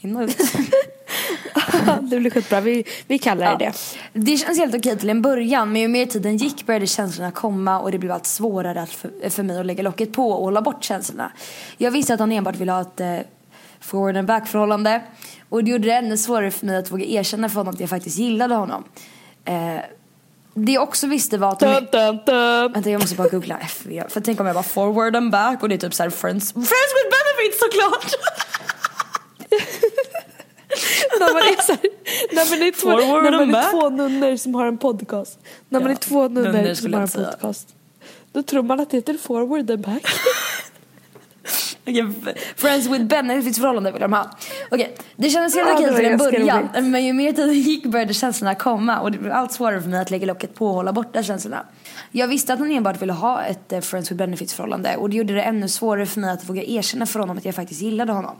In och ut. det blir skitbra. Vi, vi kallar det Ja. det. Det känns helt okej till en början men ju mer tiden gick började känslorna komma och det blev allt svårare för, för mig att lägga locket på och hålla bort känslorna. Jag visste att han enbart ville ha ett eh, forward and back förhållande och det gjorde det ännu svårare för mig att våga erkänna för honom att jag faktiskt gillade honom. Eh, det jag också visste var att Dun, dun, dun. Vänta jag måste bara googla FV. För tänk om jag bara forward and back och det är typ såhär friends, friends with benefits såklart! när man är, så här, när man är, två, Forward när man är två nunnor som har en podcast. När man Ja, är två nunnor som har en säga. podcast. Då tror man att det heter forward and back. Okej, friends with benefits förhållande vill de ha. Okej, det kändes helt Ja, okej till en början. roligt. Men ju mer tiden gick började känslorna komma och det blev allt svårare för mig att lägga locket på och hålla borta känslorna. Jag visste att han enbart ville ha ett eh, friends with benefits förhållande och det gjorde det ännu svårare för mig att våga erkänna för honom att jag faktiskt gillade honom.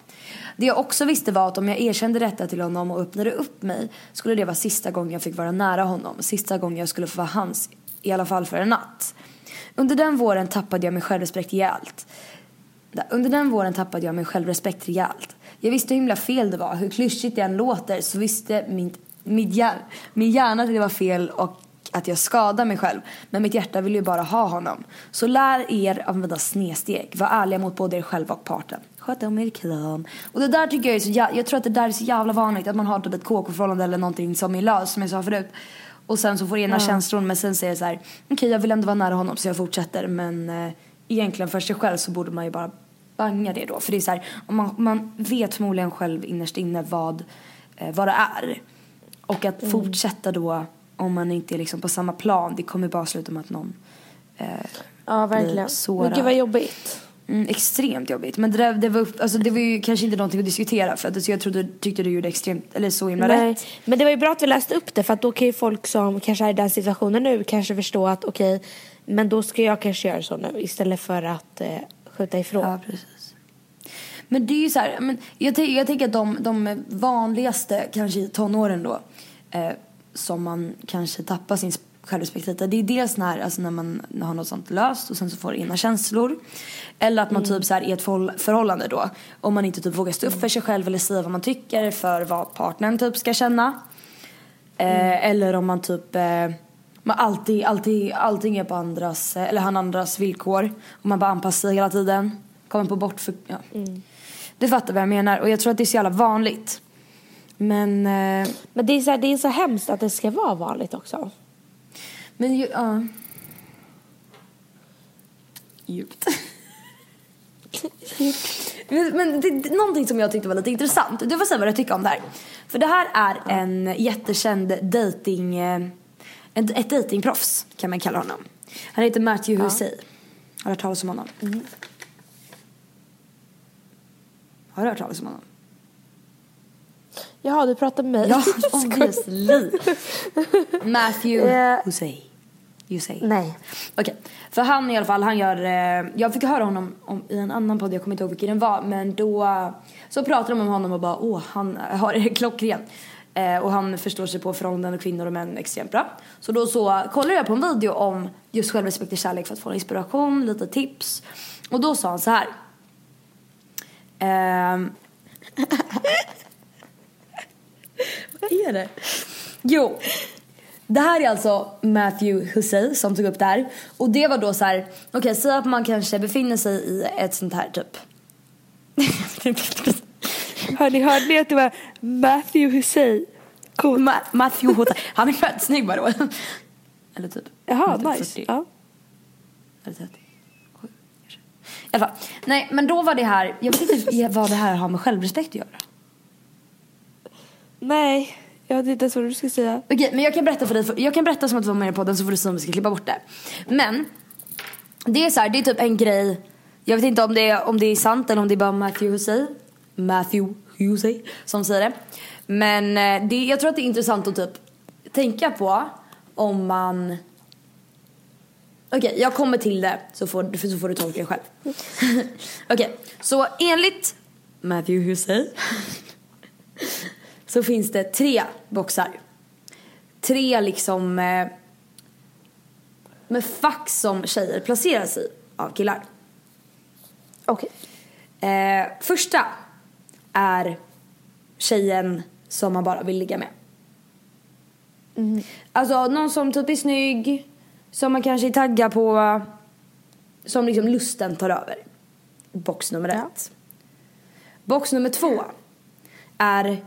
Det jag också visste var att om jag erkände detta till honom och öppnade upp mig skulle det vara sista gången jag fick vara nära honom. Sista gången jag skulle få vara hans, i alla fall för en natt. Under den våren tappade jag mig självrespekt rejält. Under den våren tappade jag min självrespekt rejält. Jag visste hur himla fel det var. Hur klyschigt det än låter så visste min, min, hjär, min hjärna att det var fel och att jag skadade mig själv. Men mitt hjärta ville ju bara ha honom. Så lär er använda snedsteg. Var ärliga mot både er själva och parten. Sköt om er kram. Och det där tycker jag är så jä- Jag tror att det där är så jävla vanligt. Att man har typ ett KK-förhållande eller någonting som är löst som jag sa förut. Och sen så får ena känslor men sen säger jag så här. Okej jag vill ändå vara nära honom så jag fortsätter. Men eh, egentligen för sig själv så borde man ju bara banga det då. För det är så här, man, man vet förmodligen själv innerst inne vad, eh, vad det är. Och att fortsätta då om man inte är liksom på samma plan, det kommer bara sluta med att någon eh, Ja, blir verkligen. sårad. Men gud vad jobbigt. Mm, extremt jobbigt. Men det, där, det, var, alltså, det var ju kanske inte någonting att diskutera för att alltså, jag trodde, tyckte du gjorde extremt, eller så himla Nej. rätt. Men det var ju bra att vi läste upp det för att då kan ju folk som kanske är i den situationen nu kanske förstå att okej, men då ska jag kanske göra så nu istället för att eh, skjuta ifrån. Ja, precis. Men det är ju så här, men jag, jag tänker att de, de vanligaste, kanske i tonåren då, eh, som man kanske tappar sin självrespekt lite, det är dels när, alltså när man har något sånt löst och sen så får ena känslor. Eller att man typ så här, är ett förhåll- förhållande då, om man inte typ vågar stå upp för sig själv eller säga vad man tycker för vad partnern typ ska känna. Eh, eller om man typ eh, man alltid, alltid, allting är på andras, eller han andras villkor. Och man bara anpassar sig hela tiden. Kommer på bort för, ja. Du fattar vad jag menar. Och jag tror att det är så jävla vanligt. Men, eh, Men det är, så här, det är så hemskt att det ska vara vanligt också. men ju, ja. Djupt. men men det, någonting som jag tyckte var lite intressant. Du får säga vad du tycker om det här. För det här är en jättekänd dating, eh, ett, ett datingproffs kan man kalla honom. Han heter Matthew Hussey. Har du hört talas om honom? Har du hört talas om honom? Jaha, du pratar med mig. Ja, obviously. Matthew Eh. Hussey. Hussey. Nej. Okej, för han i alla fall, han gör, eh, jag fick höra honom om, i en annan podd, jag kommer inte ihåg vilken den var, men då så pratade de om honom och bara åh, han har är klockren. Eh, och han förstår sig på förhållanden och kvinnor och män extremt bra. Så då så kollade jag på en video om just självrespekt och kärlek för att få inspiration, lite tips. Och då sa han så här. Ehm, Vad är det? Jo. Det här är alltså Matthew Hussey som tog upp det här. Och det var då så här, okej okay, säg att man kanske befinner sig i ett sånt här typ. Hörni, hörde ni att det var Matthew Hussey? Cool. Ma Matthew Hussey. Han är fett snygg by the Eller typ. Jaha, typ nice. 40. Ja. Eller 30. I alla fall. Nej, men då var det här, jag vet inte vad det här har med självrespekt att göra. Nej, jag vet inte ens vad du ska säga. Okej, men jag kan berätta för dig. Jag kan berätta som att du var med i podden så får du se om vi ska klippa bort det. Men, det är så här, det är typ en grej. Jag vet inte om det är, om det är sant eller om det är bara Matthew Hussey. Matthew Hussey som säger det. Men eh, det, jag tror att det är intressant att typ tänka på om man Okej, okay, jag kommer till det så får, så får du tolka det själv. Okej, okay, så enligt Matthew Hussey så finns det tre boxar. Tre liksom eh, med fack som tjejer placeras i av killar. Okej. Okay. Eh, första är tjejen som man bara vill ligga med. Mm. Alltså någon som typ är snygg, som man kanske är taggad på, som liksom lusten tar över. Box nummer ja. ett. Box nummer två är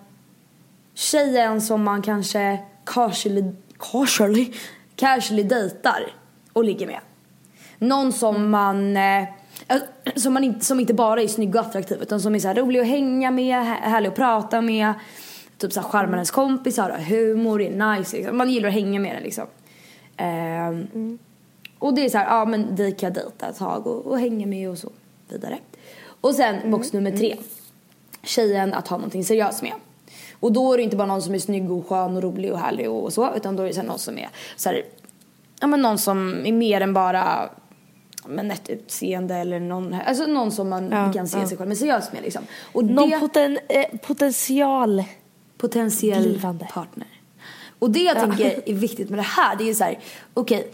tjejen som man kanske casually, casually, casually dejtar och ligger med. Någon som man, eh, som, man inte, som inte bara är snygg och attraktiv utan som är så rolig att hänga med, härlig att prata med. Typ så charmar ens kompisar, har humor, är nice liksom. Man gillar att hänga med den liksom. Eh, mm. Och det är så här, ja men dit kan dejta ett tag och, och hänga med och så vidare. Och sen mm. box nummer tre. Tjejen att ha någonting seriöst med. Och då är det inte bara någon som är snygg och skön och rolig och härlig och så utan då är det så någon som är så här, ja men någon som är mer än bara men ett utseende eller någon, alltså någon som man ja, kan se ja. sig själv men seriöst med liksom. Och någon det, poten, eh, potential potentiell Blivande. partner. Och det jag ja. tänker är viktigt med det här det är så här, okej okay,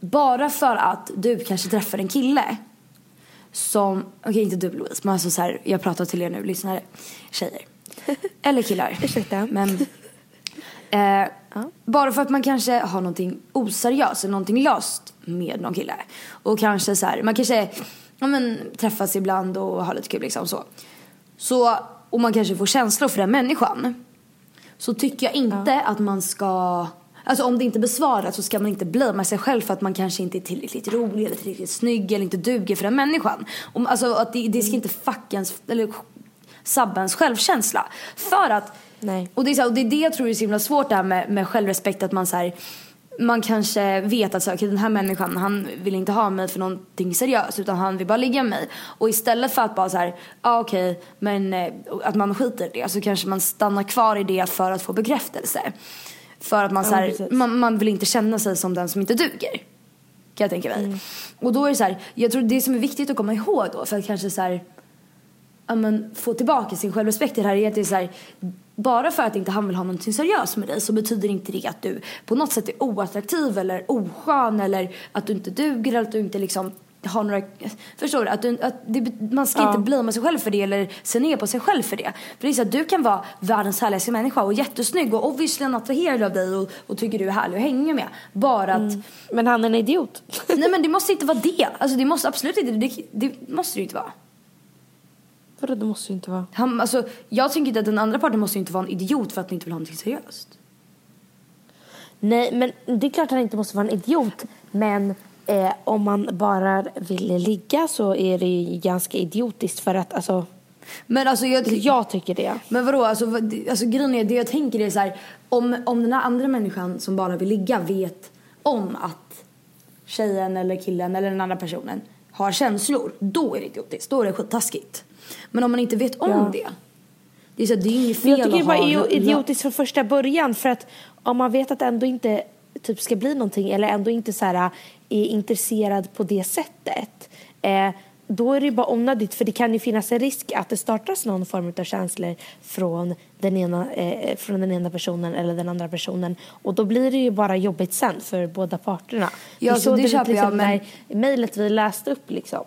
bara för att du kanske träffar en kille som, okej okay, inte du Louise men alltså så här, jag pratar till er nu lyssnare, tjejer. Eller killar. Ursäkta. Men, eh, ja. Bara för att man kanske har någonting oseriöst eller någonting löst med någon kille. Och kanske så här, man kanske ja, men, träffas ibland och har lite kul liksom så. Så, och man kanske får känslor för den människan. Så tycker jag inte ja. att man ska Alltså om det inte besvaras så ska man inte blamea sig själv för att man kanske inte är tillräckligt rolig eller tillräckligt snygg eller inte duger för den människan. Om, alltså att det, det ska inte fucka ens, eller sabba ens självkänsla. För att, Nej. Och, det är så, och det är det jag tror är så himla svårt det här med, med självrespekt att man så här, man kanske vet att så, okay, den här människan han vill inte ha mig för någonting seriöst utan han vill bara ligga med mig. Och istället för att bara så här, ah, okej, okay, men eh, att man skiter i det så kanske man stannar kvar i det för att få bekräftelse. För att man, så här, man, man, vill inte känna sig som den som inte duger. Kan jag tänka mig. Mm. Och då är det så här, jag tror det som är viktigt att komma ihåg då för att kanske så här, ja, men, få tillbaka sin självrespekt i det här är att det är så här, bara för att inte han vill ha någonting seriöst med dig så betyder inte det att du på något sätt är oattraktiv eller oskön eller att du inte duger eller att du inte liksom har några, förstår du? Att, du, att det, man ska ja. inte blamea sig själv för det eller se ner på sig själv för det. För det är så att du kan vara världens härligaste människa och jättesnygg och obviously attraherad av dig och, och tycker du är härlig att hänga med. Bara att... Mm. Men han är en idiot. nej men det måste inte vara det. Alltså det måste absolut inte, det, det måste det inte vara. Vadå det måste ju inte vara? Han, alltså, jag tänker inte att den andra parten måste inte vara en idiot för att ni inte vill ha någonting seriöst. Nej men det är klart att han inte måste vara en idiot. Men eh, om man bara vill ligga så är det ju ganska idiotiskt för att alltså men alltså jag, jag tycker det. Men vadå, alltså, alltså grejen är, det jag tänker är så här, om, om den här andra människan som bara vill ligga vet om att tjejen eller killen eller den andra personen har känslor, då är det idiotiskt, då är det skittaskigt. Men om man inte vet om ja. det, det är, så, det är inget fel Jag tycker det var idiotiskt från första början för att om man vet att det ändå inte typ ska bli någonting eller ändå inte så här, är intresserad på det sättet. Eh, då är det ju bara onödigt för det kan ju finnas en risk att det startas någon form av känslor från den, ena, eh, från den ena personen eller den andra personen och då blir det ju bara jobbigt sen för båda parterna. Ja, det, så är det det köper liksom jag, men- mejlet vi läste upp liksom.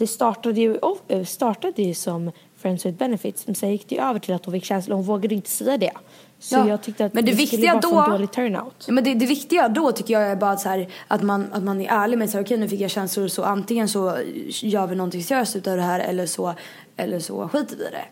Det startade ju, oh, startade ju som Friends with Benefits men sen gick det ju över till att hon fick känslor hon vågade inte säga det. Så Ja, jag tyckte att men det skulle viktiga vara då- en dålig turnout. Ja, men det, det viktiga då tycker jag är bara att, så här, att, man, att man är ärlig med att okej nu fick jag känslor så antingen så gör vi någonting seriöst utav det här eller så, eller så skiter vi i det.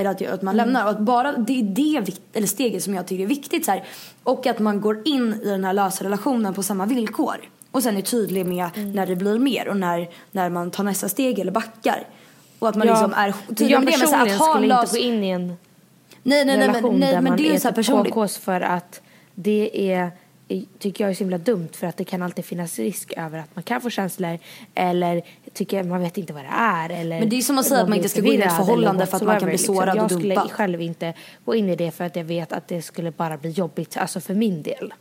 Eller att, att man Mm. lämnar. Och att bara det är det eller steget som jag tycker är viktigt. Så här. Och att man går in i den här lösa relationen på samma villkor. Och sen är tydlig med Mm. när det blir mer och när, när man tar nästa steg eller backar. Och att man liksom är tydlig jag med det. Men så här, att ha skulle lös... inte gå in i en Nej, nej, nej, men, relation nej, där men man det är så här typ personligt. KKs för att det är tycker jag är så himla dumt för att det kan alltid finnas risk över att man kan få känslor eller tycker man vet inte vad det är eller Men det är som att säga att man inte ska gå in i ett förhållande för att man kan bli sårad och Jag skulle dumpad. själv inte gå in i det för att jag vet att det skulle bara bli jobbigt, alltså för min del.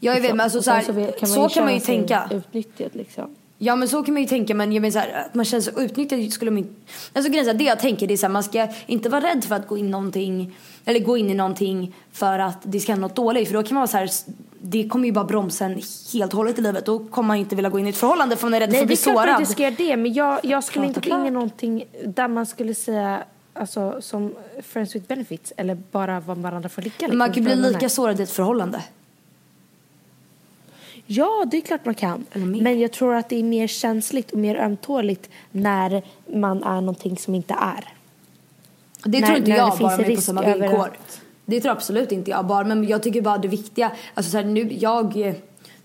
Ja, jag vet, men alltså, så, här, så kan man ju känna sig tänka. Utnyttjad liksom. Ja men så kan man ju tänka men jag menar så här, att man känns så utnyttjad skulle man inte... Alltså grejen är så det jag tänker det är så här, man ska inte vara rädd för att gå in någonting eller gå in i någonting för att det ska hända något dåligt för då kan man vara så här, det kommer ju bara bromsa en helt och hållet i livet. Då kommer man inte vilja gå in i ett förhållande för man är rädd för Nej, att det bli är klart att sårad. jag ska göra det, men jag, jag skulle Klart inte gå in i någonting där man skulle säga alltså, som friends with benefits eller bara vad varandra får ligga. Men man kan ju bli lika sårad i ett förhållande. Ja, det är klart man kan. Men jag tror att det är mer känsligt och mer ömtåligt när man är någonting som inte är. Det När- tror inte jag bara med på samma villkor. Det tror absolut inte jag bara. Men jag tycker bara det viktiga, alltså så här, nu, jag eh,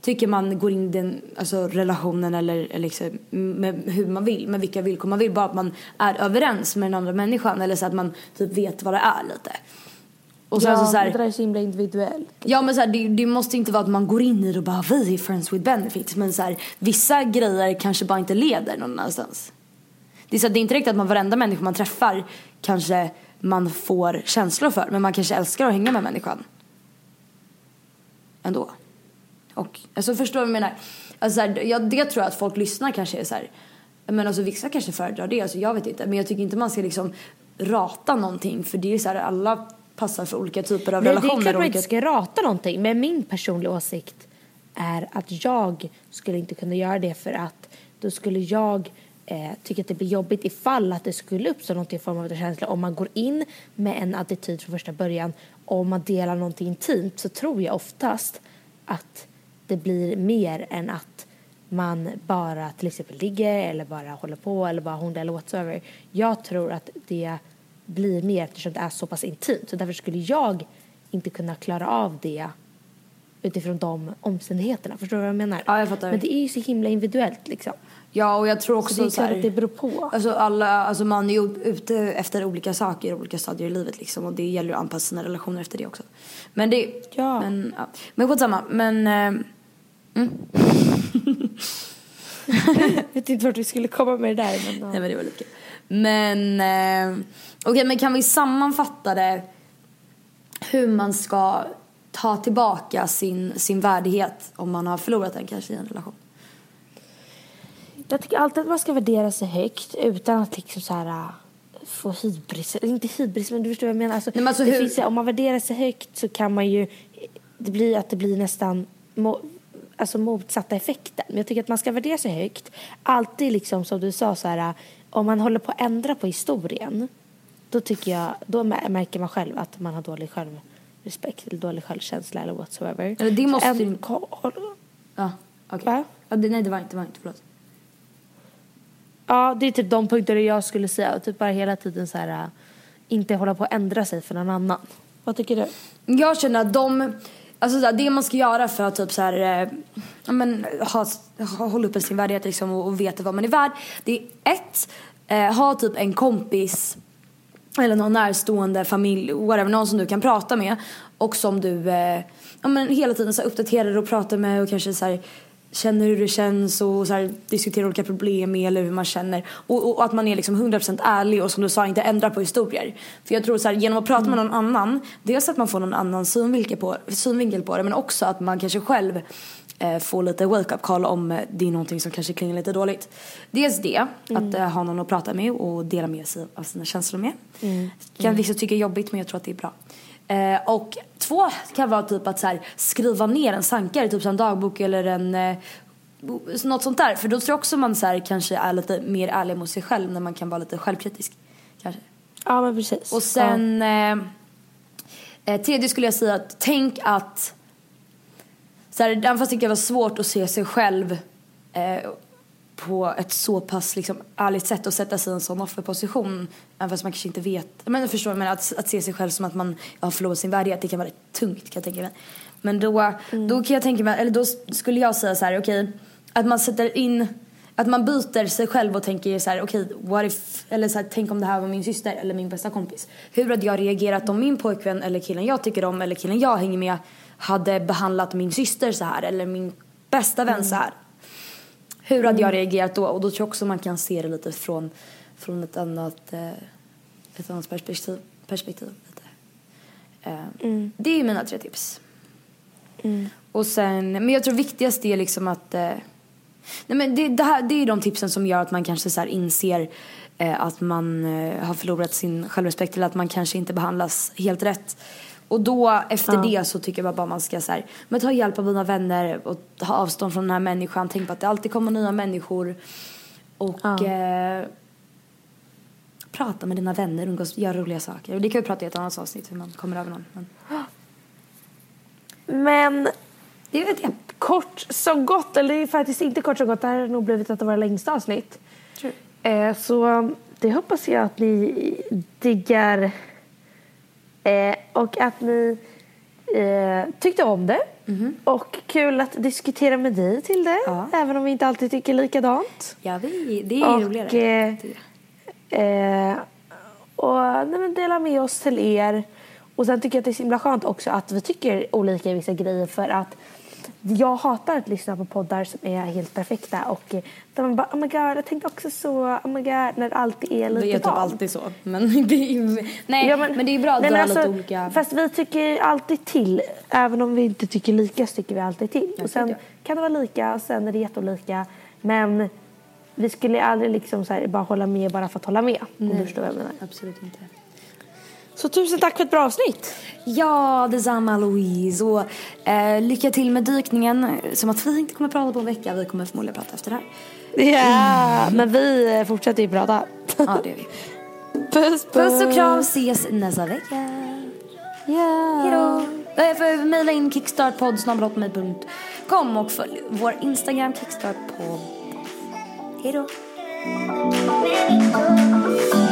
tycker man går in i den alltså, relationen eller, eller liksom, med hur man vill, med vilka villkor man vill. Bara att man är överens med den andra människan eller så att man typ vet vad det är lite. Och sen ja, så, så här, det där är så himla individuellt. Ja men så här, det, det måste inte vara att man går in i det och bara vi är friends with benefits. Men så här, vissa grejer kanske bara inte leder någon annanstans. Det är, så här, det är inte riktigt att man varenda människa man träffar kanske man får känslor för. Men man kanske älskar att hänga med människan. Ändå. Och alltså förstår du vad jag menar? Alltså, så jag, det tror jag att folk lyssnar kanske är så här. Men alltså vissa kanske föredrar det, alltså jag vet inte. Men jag tycker inte man ska liksom rata någonting. För det är så här, alla passar för olika typer av Nej, det är relationer. klart man inte ska rata någonting. Men min personliga åsikt är att jag skulle inte kunna göra det för att då skulle jag eh, tycka att det blir jobbigt ifall att det skulle uppstå någon form av känsla. Om man går in med en attityd från första början och om man delar någonting intimt så tror jag oftast att det blir mer än att man bara till exempel ligger eller bara håller på eller bara hånglar eller whatsoever. Jag tror att det blir mer eftersom det är så pass intimt. Så därför skulle jag inte kunna klara av det utifrån de omständigheterna. Förstår du vad jag menar? Ja, jag fattar. Men det är ju så himla individuellt liksom. Ja, och jag tror också Så det är så här, att det beror på. Alltså, alla, alltså man är ju ute efter olika saker i olika stadier i livet liksom. Och det gäller att anpassa sina relationer efter det också. Men det... Ja. Men, ja. men skitsamma. Men... Eh, Jag vet inte vart vi skulle komma med det där. Men, ja. nej men det var lite kul. Men... Eh, Okej, men kan vi sammanfatta det? Hur man ska ta tillbaka sin, sin värdighet om man har förlorat den kanske i en relation. Jag tycker alltid att man ska värdera sig högt utan att liksom så här äh, få hybris. Inte hybris, men du förstår vad jag menar. Alltså, Nej, men alltså hur- finns, om man värderar sig högt så kan man ju... Det blir att det blir nästan mo, alltså motsatta effekten. Men jag tycker att man ska värdera sig högt. Alltid liksom som du sa så här, äh, om man håller på att ändra på historien då tycker jag, då mä- märker man själv att man har dålig självrespekt eller dålig självkänsla eller whatsoever. Eller det måste ju- Ja, okej. Va? Ja, det, nej, det var inte, det var inte. Förlåt. Ja, det är typ de punkter jag skulle säga. Typ bara hela tiden så här, äh, inte hålla på att ändra sig för någon annan. Vad tycker du? Jag känner att de, alltså så här, det man ska göra för att typ så här, eh, ja, men, ha, ha, hålla uppe sin värdighet liksom och, och veta vad man är värd. Det är ett, eh, ha typ en kompis eller någon närstående familj, whatever, någon som du kan prata med och som du eh, ja, men hela tiden så här, uppdaterar och pratar med och kanske så här, känner hur det känns och så här, diskuterar olika problem med eller hur man känner och, och, och att man är liksom 100% ärlig och som du sa inte ändrar på historier. För jag tror så här, genom att prata med någon annan, dels att man får någon annan synvinkel på, synvinkel på det men också att man kanske själv eh, få lite wake up call om eh, det är någonting som kanske klingar lite dåligt. Dels det, att eh, ha någon att prata med och dela med sig av sina känslor med. Kan vissa tycka är jobbigt men jag tror att det är bra. Eh, och två kan vara typ att så här, skriva ner en sankare, typ som en dagbok eller en eh, något sånt där. För då tror jag också man så här, kanske är lite mer ärlig mot sig själv när man kan vara lite självkritisk. Kanske. Ja men precis. Och sen eh, eh, tredje skulle jag säga att tänk att så här, även fast det kan vara svårt att se sig själv eh, på ett så pass liksom, ärligt sätt och sätta sig i en sån offerposition. Även fast man kanske inte vet. Men förstår men att, att se sig själv som att man har förlorat sin värdighet. Det kan vara tungt kan jag tänka mig. Men då, då kan jag tänka mig, eller då skulle jag säga så här, okej. att man sätter in, att man byter sig själv och tänker så här, okej, what if, eller så här, tänk om det här var min syster eller min bästa kompis. Hur hade jag reagerat om min pojkvän eller killen jag tycker om eller killen jag hänger med hade behandlat min syster så här eller min bästa vän så här. Hur hade jag reagerat då? Och då tror jag också man kan se det lite från, från ett annat, eh, ett annat perspektiv. perspektiv lite. Eh, Det är mina tre tips. Och sen, men jag tror viktigast är liksom att eh, Nej men det, det, här, det är de tipsen som gör att man kanske så inser att man har förlorat sin självrespekt eller att man kanske inte behandlas helt rätt. Och då efter det så tycker jag bara man ska så här, men ta hjälp av dina vänner och ha avstånd från den här människan. Tänk på att det alltid kommer nya människor. Och eh, prata med dina vänner, umgås, göra roliga saker. Och det kan vi prata i ett annat avsnitt hur man kommer över någon. Men Men det vet jag. kort som gott, eller det är faktiskt inte kort som gott, det här har nog blivit ett av våra längsta avsnitt. Tror Eh, så det hoppas jag att ni diggar eh, och att ni eh, tyckte om det. Och kul att diskutera med dig till det, Ja. även om vi inte alltid tycker likadant. Ja, vi, det är Och, roligare. eh, Eh, och nej, men dela med oss till er. Och sen tycker jag att det är så himla skönt också att vi tycker olika i vissa grejer för att jag hatar att lyssna på poddar som är helt perfekta och eh, där man bara oh my god jag tänkte också så, oh my god när det alltid är lite Det är typ vagt. alltid så. Men det är ju, nej, Ja, men, det är bra att nej, men lite alltså, olika... Fast vi tycker alltid till. Även om vi inte tycker lika så tycker vi alltid till. och sen kan det vara lika och sen är det jätteolika. Men vi skulle aldrig liksom så här, bara hålla med bara för att hålla med. Om du förstår vad jag menar. Absolut inte. Så tusen tack för ett bra avsnitt. Ja, detsamma Louise. Och eh, lycka till med dykningen. Som att vi inte kommer prata på en vecka. Vi kommer förmodligen prata efter det här. Ja, men vi fortsätter ju prata. Ja, det gör vi. Puss, Puss och kram. Ses nästa vecka. Ja. Hejdå. Eh, för mejla in kickstartpodd.com och följ vår Instagram kickstartpodd. Hejdå. Go.